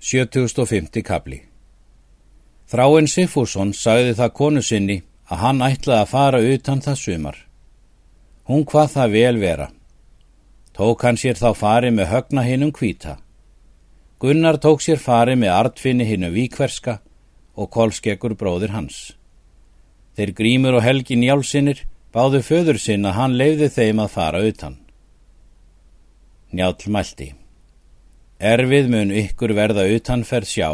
7050 kapli Þráinn Sifússon sagði það konu sinni að hann ætlaði að fara utan það sumar. Hún hvað það vel vera. Tók hann sér þá fari með högna hinnum kvíta. Gunnar tók sér fari með artfinni hinnum víkverska og kolskekkur bróðir hans. Þeir grímur og helgi njálsinnir báðu föður sinn að hann leiði þeim að fara utan. Njál mælti. Erfið mun ykkur verða utanferð sjá,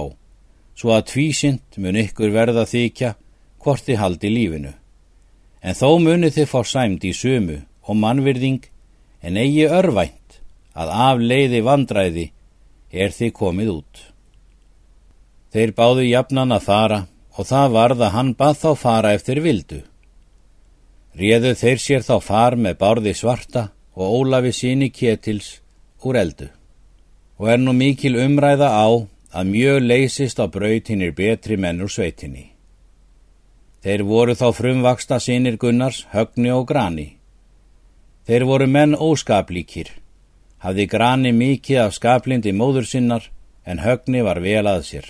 svo að tvísynt mun ykkur verða þykja hvort þið haldi lífinu. En þó muni þið fá sæmt í sömu og mannvirðing en eigi örvænt að af leiði vandræði er þið komið út. Þeir báðu jafnan að fara og það varð að hann bað þá fara eftir vildu. Réðu þeir sér þá far með bárði svarta og Ólafi síni ketils úr eldu og er nú mikil umræða á að mjög leysist á braut hinn er betri menn úr sveitinni. Þeir voru þá frumvaksta sinir Gunnars, Högni og Grani. Þeir voru menn óskaplíkir, hafði Grani mikið af skaplindi móður sinnar en Högni var vel að sér.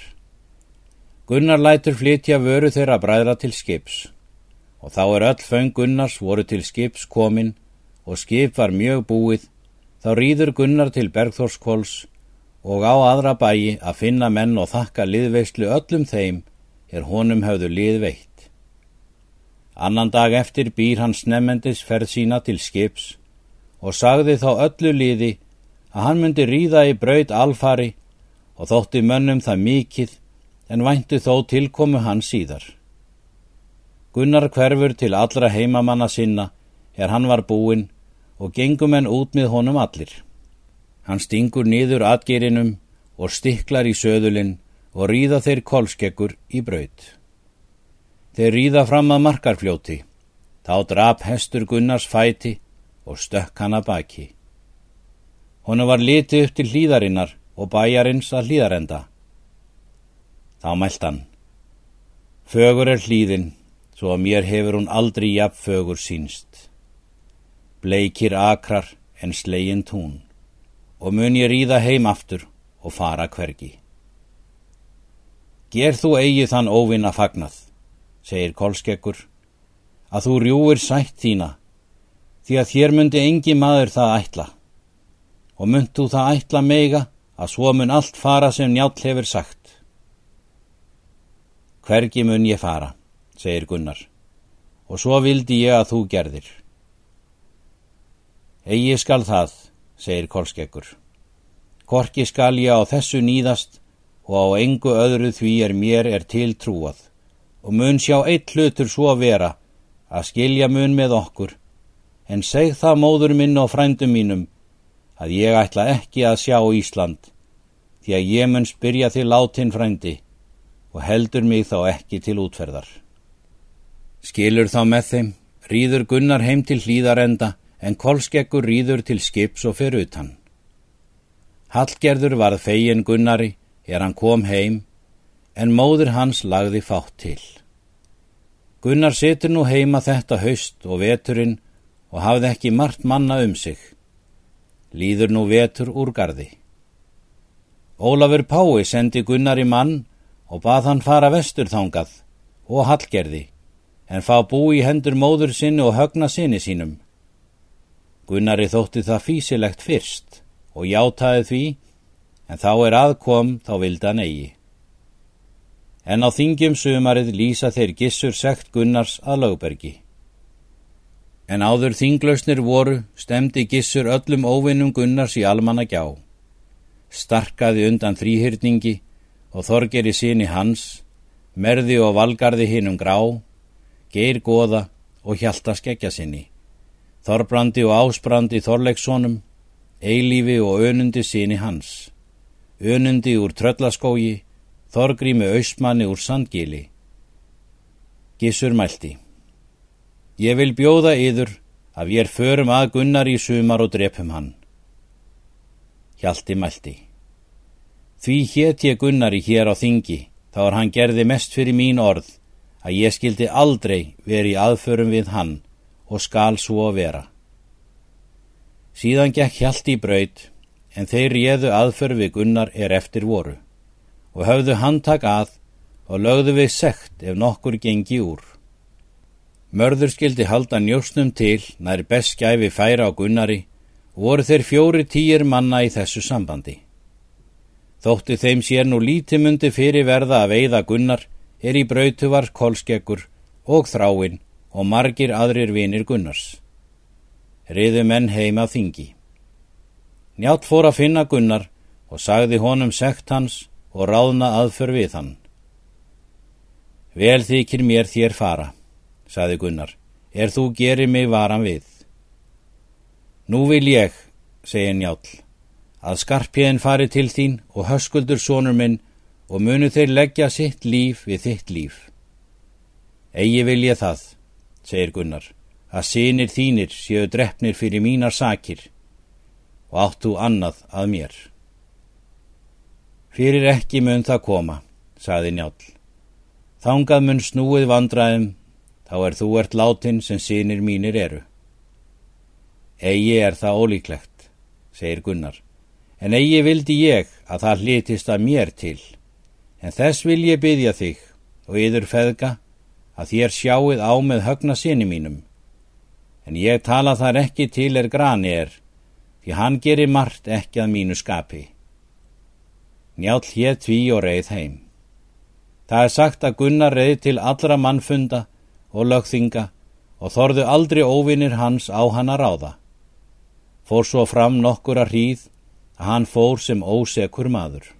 Gunnar lætur flytja vöru þeirra bræðra til skips og þá er öll föng Gunnars voru til skips komin og skip var mjög búið þá rýður Gunnar til Bergþórskvóls og á aðra bæi að finna menn og þakka liðveislu öllum þeim er honum höfðu lið veitt. Annan dag eftir býr hans nefnendis ferð sína til skips og sagði þá öllu liði að hann myndi ríða í braud alfari og þótti mönnum það mikið en væntu þó tilkomu hans síðar. Gunnar hverfur til allra heimamanna sinna er hann var búinn og gengum henn út með honum allir. Hann stingur niður atgerinum og stiklar í söðulinn og ríða þeir kolskeggur í braut. Þeir ríða fram að markarfljóti. Þá drap hestur Gunnars fæti og stökk hann að baki. Honu var litið upp til hlýðarinnar og bæjarins að hlýðarenda. Þá mælt hann. Fögur er hlýðin, svo að mér hefur hún aldrei jafn fögur sínst. Bleikir akrar en slegin tún og mun ég ríða heim aftur og fara hvergi. Ger þú eigi þann óvinna fagnað, segir Kolskekkur, að þú rjúir sætt þína, því að þér myndi engi maður það ætla, og mynd þú það ætla meiga að svo mun allt fara sem njál hefur sagt. Hvergi mun ég fara, segir Gunnar, og svo vildi ég að þú gerðir. Egi skal það, segir Kolskeggur. Korki skal ég á þessu nýðast og á engu öðru því er mér er tiltrúað og mun sjá eitt hlutur svo að vera að skilja mun með okkur en seg það móður minn og frændum mínum að ég ætla ekki að sjá Ísland því að ég mun spyrja til látin frændi og heldur mig þá ekki til útferðar. Skilur þá með þeim, rýður Gunnar heim til hlýðarenda en kolskeggur rýður til skips og fer utan. Hallgerður varð fegin Gunnari er hann kom heim, en móður hans lagði fátt til. Gunnar situr nú heima þetta haust og veturinn og hafði ekki margt manna um sig. Lýður nú vetur úr gardi. Ólafur Pái sendi Gunnar í mann og bað hann fara vestur þangað og hallgerði, en fá bú í hendur móður sinni og högna sinni sínum. Gunnari þótti það físilegt fyrst og játaði því, en þá er aðkom þá vildan eigi. En á þingjum sumarið lýsa þeir gissur sekt Gunnars að lögbergi. En áður þinglausnir voru stemdi gissur öllum óvinnum Gunnars í almanna gjá. Starkaði undan þrýhyrningi og þorgeri síni hans, merði og valgarði hinnum grá, geir goða og hjalta skekja sinni. Þorbrandi og Ásbrandi Þorleikssonum, Eilífi og Önundi síni hans, Önundi úr Tröllaskógi, Þorgrími Ösmanni úr Sandgíli. Gissur mælti. Ég vil bjóða yður að við er förum að gunnar í sumar og drepum hann. Hjalti mælti. Því hétt ég gunnar í hér á þingi, þá er hann gerði mest fyrir mín orð, að ég skildi aldrei verið aðförum við hann og skal svo vera. Síðan gekk hjalt í braud, en þeir réðu aðför við gunnar er eftir voru. og höfðu handtak að og lögðu við sekt ef nokkur gengi úr. Mörður skildi halda njósnum til nær best gæfi færa á Gunnari og voru þeir fjóri týjir manna í þessu sambandi. Þótti þeim sér nú lítimundi fyrir verða að veiða Gunnar er í brautu var kolskeggur og þráinn og margir aðrir vinir Gunnars. Riðu menn heima þingi. Njátt fór að finna Gunnar og sagði honum sekt hans og ráðna aðför við hann. Vel þykir mér þér fara, saði Gunnar, er þú gerir mig varan við. Nú vil ég, segi njál, að skarpiðin fari til þín og höskuldur sónur minn og munu þeir leggja sitt líf við þitt líf. Egi vil ég það, segir Gunnar, að sinir þínir séu drefnir fyrir mínar sakir og áttu annað að mér. Fyrir ekki mun það koma, saði njál. Þángað mun snúið vandraðum, þá er þú ert látin sem sínir mínir eru. Egi er það ólíklegt, segir Gunnar, en eigi vildi ég að það hlitist að mér til, en þess vil ég byggja þig og yður feðga að þér sjáuð á með högna síni mínum. En ég tala þar ekki til er grani er, því hann gerir margt ekki að mínu skapi. Njál hér tví og reið heim. Það er sagt að Gunnar reyði til allra mannfunda og lögþinga og þorðu aldrei óvinir hans á hann að ráða. Fór svo fram nokkur að hríð að hann fór sem ósekur maður.